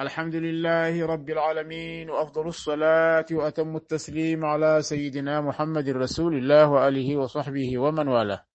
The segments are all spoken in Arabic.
الحمد لله رب العالمين وأفضل الصلاة وأتم التسليم على سيدنا محمد رسول الله وآله وصحبه ومن والاه.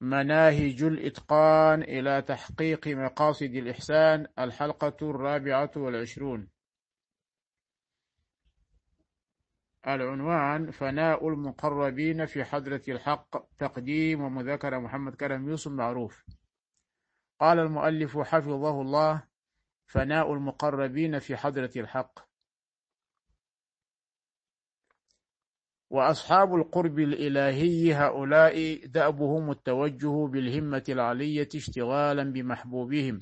مناهج الإتقان إلى تحقيق مقاصد الإحسان الحلقة الرابعة والعشرون. العنوان فناء المقربين في حضرة الحق تقديم ومذاكرة محمد كرم يوسف معروف. قال المؤلف حفظه الله فناء المقربين في حضرة الحق. وأصحاب القرب الإلهي هؤلاء دأبهم التوجه بالهمة العلية اشتغالا بمحبوبهم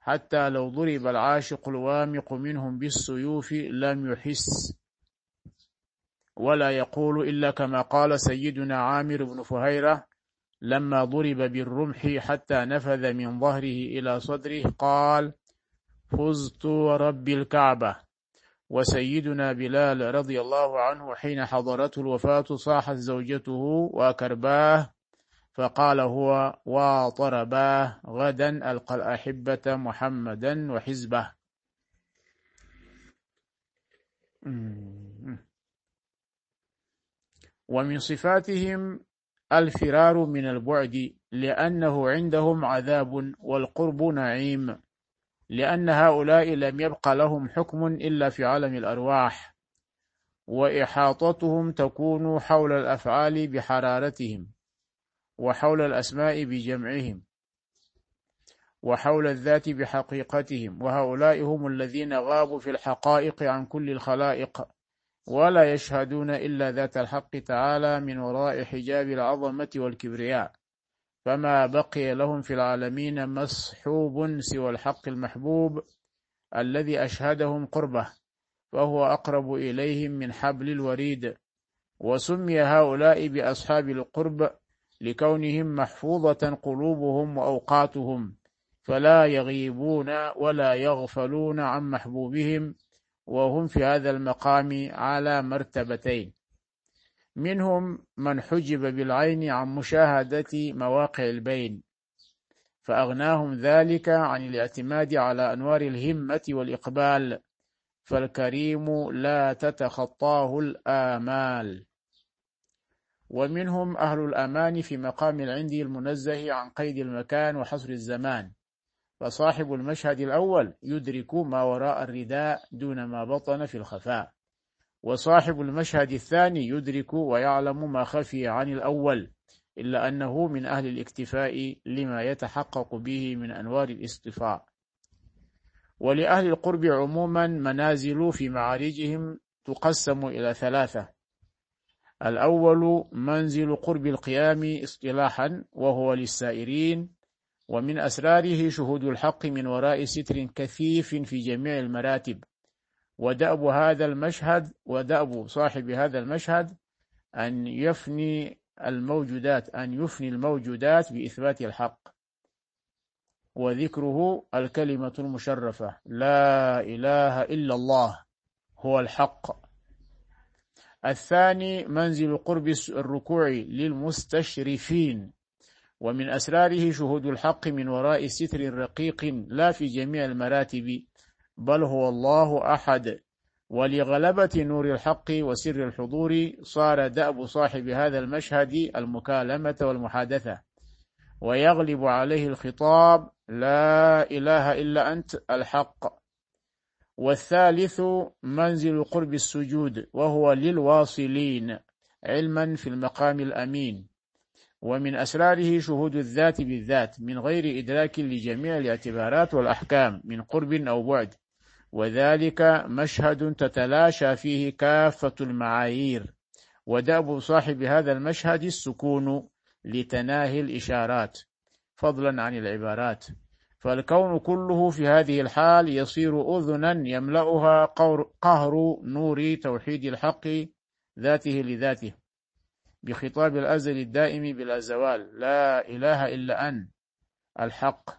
حتى لو ضرب العاشق الوامق منهم بالسيوف لم يحس. ولا يقول إلا كما قال سيدنا عامر بن فهيرة لما ضرب بالرمح حتى نفذ من ظهره إلى صدره قال فزت ورب الكعبة. وسيدنا بلال رضي الله عنه حين حضرته الوفاة صاحت زوجته وكرباه فقال هو وطرباه غدا ألقى الأحبة محمدا وحزبه. ومن صفاتهم الفرار من البعد لأنه عندهم عذاب والقرب نعيم. لأن هؤلاء لم يبق لهم حكم إلا في عالم الأرواح وإحاطتهم تكون حول الأفعال بحرارتهم وحول الأسماء بجمعهم وحول الذات بحقيقتهم. وهؤلاء هم الذين غابوا في الحقائق عن كل الخلائق ولا يشهدون إلا ذات الحق تعالى من وراء حجاب العظمة والكبرياء. فما بقي لهم في العالمين مصحوب سوى الحق المحبوب الذي أشهدهم قربه فهو أقرب إليهم من حبل الوريد. وسمي هؤلاء بأصحاب القرب لكونهم محفوظة قلوبهم وأوقاتهم فلا يغيبون ولا يغفلون عن محبوبهم وهم في هذا المقام على مرتبتين. منهم من حجب بالعين عن مشاهدة مواقع البين فأغناهم ذلك عن الاعتماد على أنوار الهمة والإقبال فالكريم لا تتخطاه الآمال. ومنهم أهل الأمان في مقام العند المنزه عن قيد المكان وحصر الزمان فصاحب المشهد الأول يدرك ما وراء الرداء دون ما بطن في الخفاء. وصاحب المشهد الثاني يدرك ويعلم ما خفي عن الأول إلا أنه من أهل الاكتفاء لما يتحقق به من أنوار الاصطفاء ولأهل القرب عموما منازل في معارجهم تقسم إلى ثلاثة. الأول منزل قرب القيام اصطلاحا وهو للسائرين ومن أسراره شهود الحق من وراء ستر كثيف في جميع المراتب. ودأب هذا المشهد ودأب صاحب هذا المشهد أن يفني الموجودات أن يفني الموجودات بإثبات الحق. وذكره الكلمة المشرفة لا إله إلا الله هو الحق. الثاني منزل قرب الركوع للمستشرفين ومن أسراره شهود الحق من وراء ستر رقيق لا في جميع المراتب. بل هو الله أحد. ولغلبة نور الحق وسر الحضور صار دأب صاحب هذا المشهد المكالمة والمحادثة. ويغلب عليه الخطاب لا إله إلا أنت الحق. والثالث منزل قرب السجود وهو للواصلين علما في المقام الأمين. ومن أسراره شهود الذات بالذات من غير إدراك لجميع الاعتبارات والأحكام من قرب أو بعد. وذلك مشهد تتلاشى فيه كافة المعايير. ودأب صاحب هذا المشهد السكون لتناهي الإشارات. فضلا عن العبارات. فالكون كله في هذه الحال يصير أذنا يملأها قهر نور توحيد الحق ذاته لذاته. بخطاب الأزل الدائم بلا زوال. لا إله إلا أن. الحق.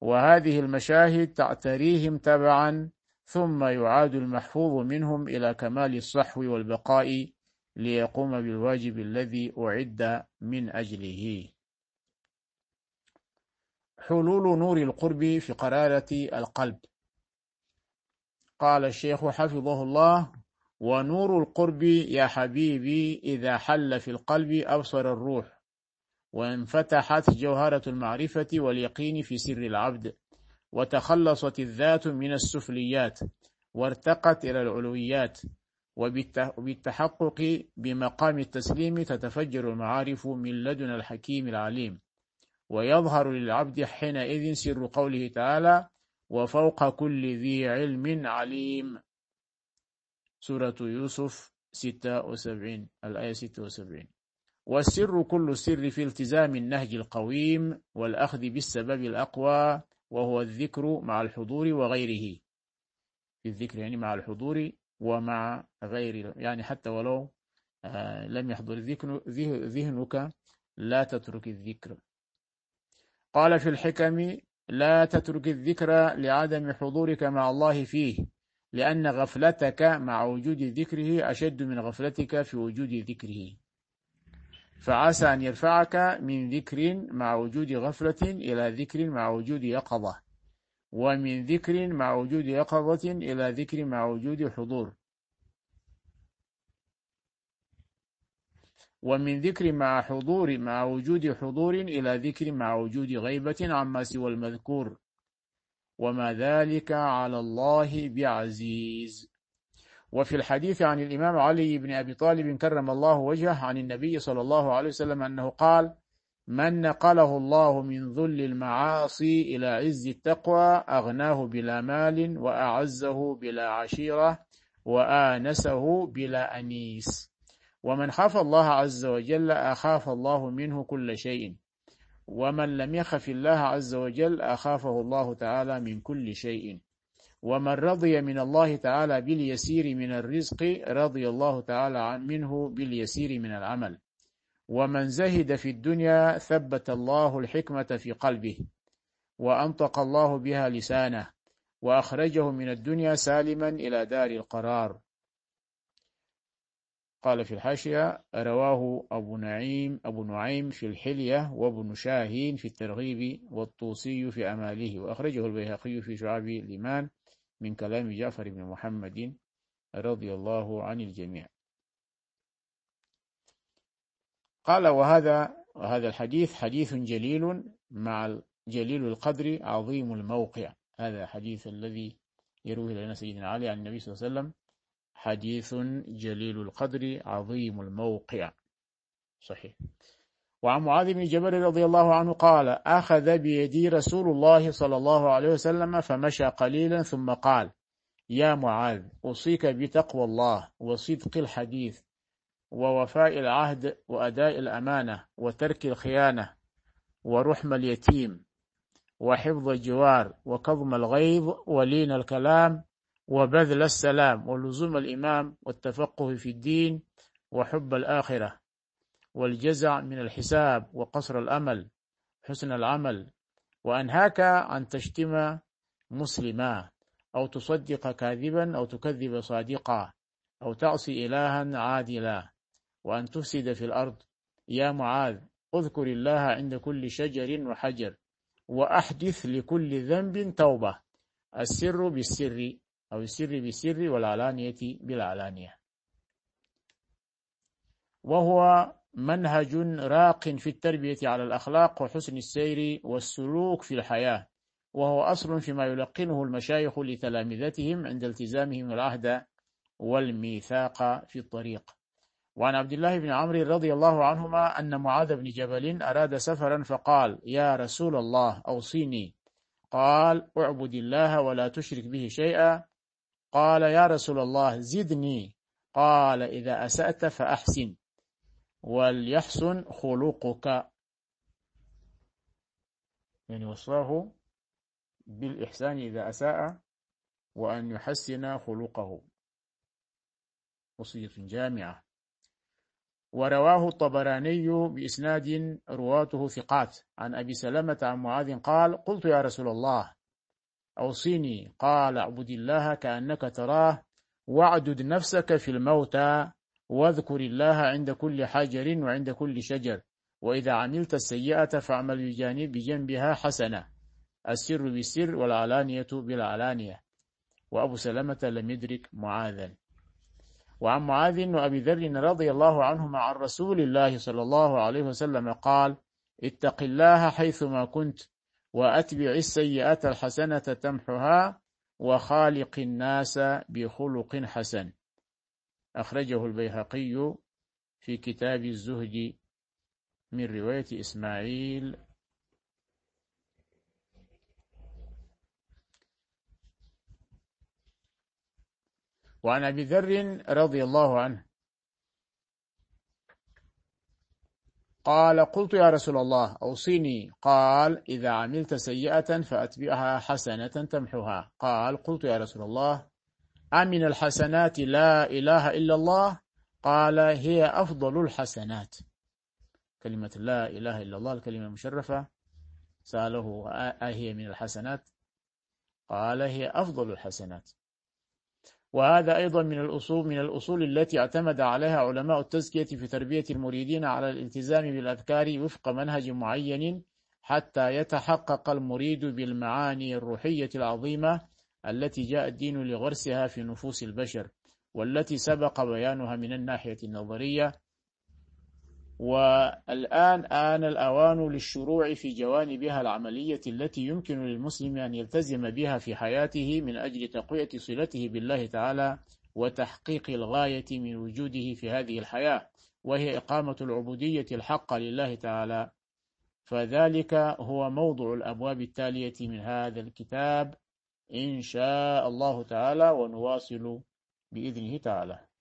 وهذه المشاهد تعتريهم تبعا ثم يعاد المحفوظ منهم إلى كمال الصحو والبقاء ليقوم بالواجب الذي أعد من أجله. حلول نور القرب في قرارة القلب. قال الشيخ حفظه الله ونور القرب يا حبيبي إذا حل في القلب أبصر الروح وانفتحت جوهرة المعرفة واليقين في سر العبد وتخلصت الذات من السفليات وارتقت إلى العلويات وبالتحقق بمقام التسليم تتفجر المعارف من لدن الحكيم العليم ويظهر للعبد حينئذ سر قوله تعالى وفوق كل ذي علم عليم سورة يوسف 76 الآية 76 والسر كل السر في التزام النهج القويم والأخذ بالسبب الأقوى وهو الذكر مع الحضور وغيره. في الذكر يعني مع الحضور ومع غيره يعني حتى ولو آه، لم يحضر ذهنك لا تترك الذكر. قال في الحكم لا تترك الذكر لعدم حضورك مع الله فيه لأن غفلتك مع وجود ذكره أشد من غفلتك في وجود ذكره. فعسى أن يرفعك من ذكر مع وجود غفلة إلى ذكر مع وجود يقظة ومن ذكر مع وجود يقظة إلى ذكر مع وجود حضور. ومن ذكر مع حضور مع وجود حضور إلى ذكر مع وجود غيبة عما سوى المذكور. وما ذلك على الله بعزيز. وفي الحديث عن الإمام علي بن أبي طالب كرم الله وجهه عن النبي صلى الله عليه وسلم أنه قال من نقله الله من ذل المعاصي إلى عز التقوى أغناه بلا مال وأعزه بلا عشيرة وآنسه بلا أنيس. ومن خاف الله عز وجل أخاف الله منه كل شيء. ومن لم يخف الله عز وجل أخافه الله تعالى من كل شيء. ومن رضي من الله تعالى باليسير من الرزق رضي الله تعالى منه باليسير من العمل. ومن زهد في الدنيا ثبت الله الحكمة في قلبه وأنطق الله بها لسانه وأخرجه من الدنيا سالما إلى دار القرار. قال في الحاشية رواه أبو نعيم أبو نعيم في الحلية وابن شاهين في الترغيب والطوسي في أماله وأخرجه البيهقي في شعاب الإيمان. من كلام جعفر بن محمد رضي الله عن الجميع. قال وهذا وهذا الحديث حديث جليل مع جليل القدر عظيم الموقع. هذا حديث الذي يروي لنا سيدنا علي عن النبي صلى الله عليه وسلم. حديث جليل القدر عظيم الموقع. صحيح. وعن معاذ بن جبل رضي الله عنه قال أخذ بيدي رسول الله صلى الله عليه وسلم فمشى قليلا ثم قال يا معاذ أوصيك بتقوى الله وصدق الحديث ووفاء العهد وأداء الأمانة وترك الخيانة ورحم اليتيم وحفظ الجوار وكظم الغيظ ولين الكلام وبذل السلام ولزوم الإمام والتفقه في الدين وحب الآخرة. والجزع من الحساب وقصر الأمل حسن العمل وأنهاك أن تشتم مسلما أو تصدق كاذبا أو تكذب صادقا أو تعصي إلها عادلا وأن تفسد في الأرض. يا معاذ اذكر الله عند كل شجر وحجر وأحدث لكل ذنب توبة. السر بالسر أو السر بالسر والعلانية بالعلانية. وهو منهج راق في التربية على الأخلاق وحسن السير والسلوك في الحياة وهو أصل فيما يلقنه المشايخ لتلامذتهم عند التزامهم العهد والميثاق في الطريق. وعن عبد الله بن عمرو رضي الله عنهما أن معاذ بن جبل أراد سفرا فقال يا رسول الله أوصيني قال اعبد الله ولا تشرك به شيئا قال يا رسول الله زدني قال إذا أسأت فأحسن وليحسن خلقك. يعني وصاه بالإحسان إذا أساء وأن يحسن خلقه. وصية جامعة. ورواه الطبراني بإسناد رواته ثقات. عن أبي سلمة عن معاذ قال قلت يا رسول الله أوصيني. قال اعبد الله كأنك تراه واعدد نفسك في الموتى. واذكر الله عند كل حجر وعند كل شجر وإذا عملت السيئة فاعمل بجانب بجنبها حسنة. السر بالسر والعلانية بالعلانية. وأبو سلمة لم يدرك معاذا. وعن معاذ وأبي ذر رضي الله عنهما عن رسول الله صلى الله عليه وسلم قال اتق الله حيثما كنت وأتبع السيئة الحسنة تمحها وخالق الناس بخلق حسن. أخرجه البيهقي في كتاب الزهد من رواية إسماعيل. وعن أبي ذر رضي الله عنه قال قلت يا رسول الله أوصيني. قال إذا عملت سيئة فأتبعها حسنة تمحها قال قلت يا رسول الله أمن الحسنات لا إله إلا الله؟ قال هي أفضل الحسنات. كلمة لا إله إلا الله الكلمة المشرفة. سأله أهي من الحسنات؟ قال هي أفضل الحسنات. وهذا أيضا من الأصول من الأصول التي اعتمد عليها علماء التزكية في تربية المريدين على الالتزام بالأذكار وفق منهج معين حتى يتحقق المريد بالمعاني الروحية العظيمة التي جاء الدين لغرسها في نفوس البشر والتي سبق بيانها من الناحية النظرية. والآن آن الأوان للشروع في جوانبها العملية التي يمكن للمسلم أن يلتزم بها في حياته من أجل تقوية صلته بالله تعالى وتحقيق الغاية من وجوده في هذه الحياة وهي إقامة العبودية الحق لله تعالى. فذلك هو موضع الأبواب التالية من هذا الكتاب. إن شاء الله تعالى ونواصل بإذنه تعالى.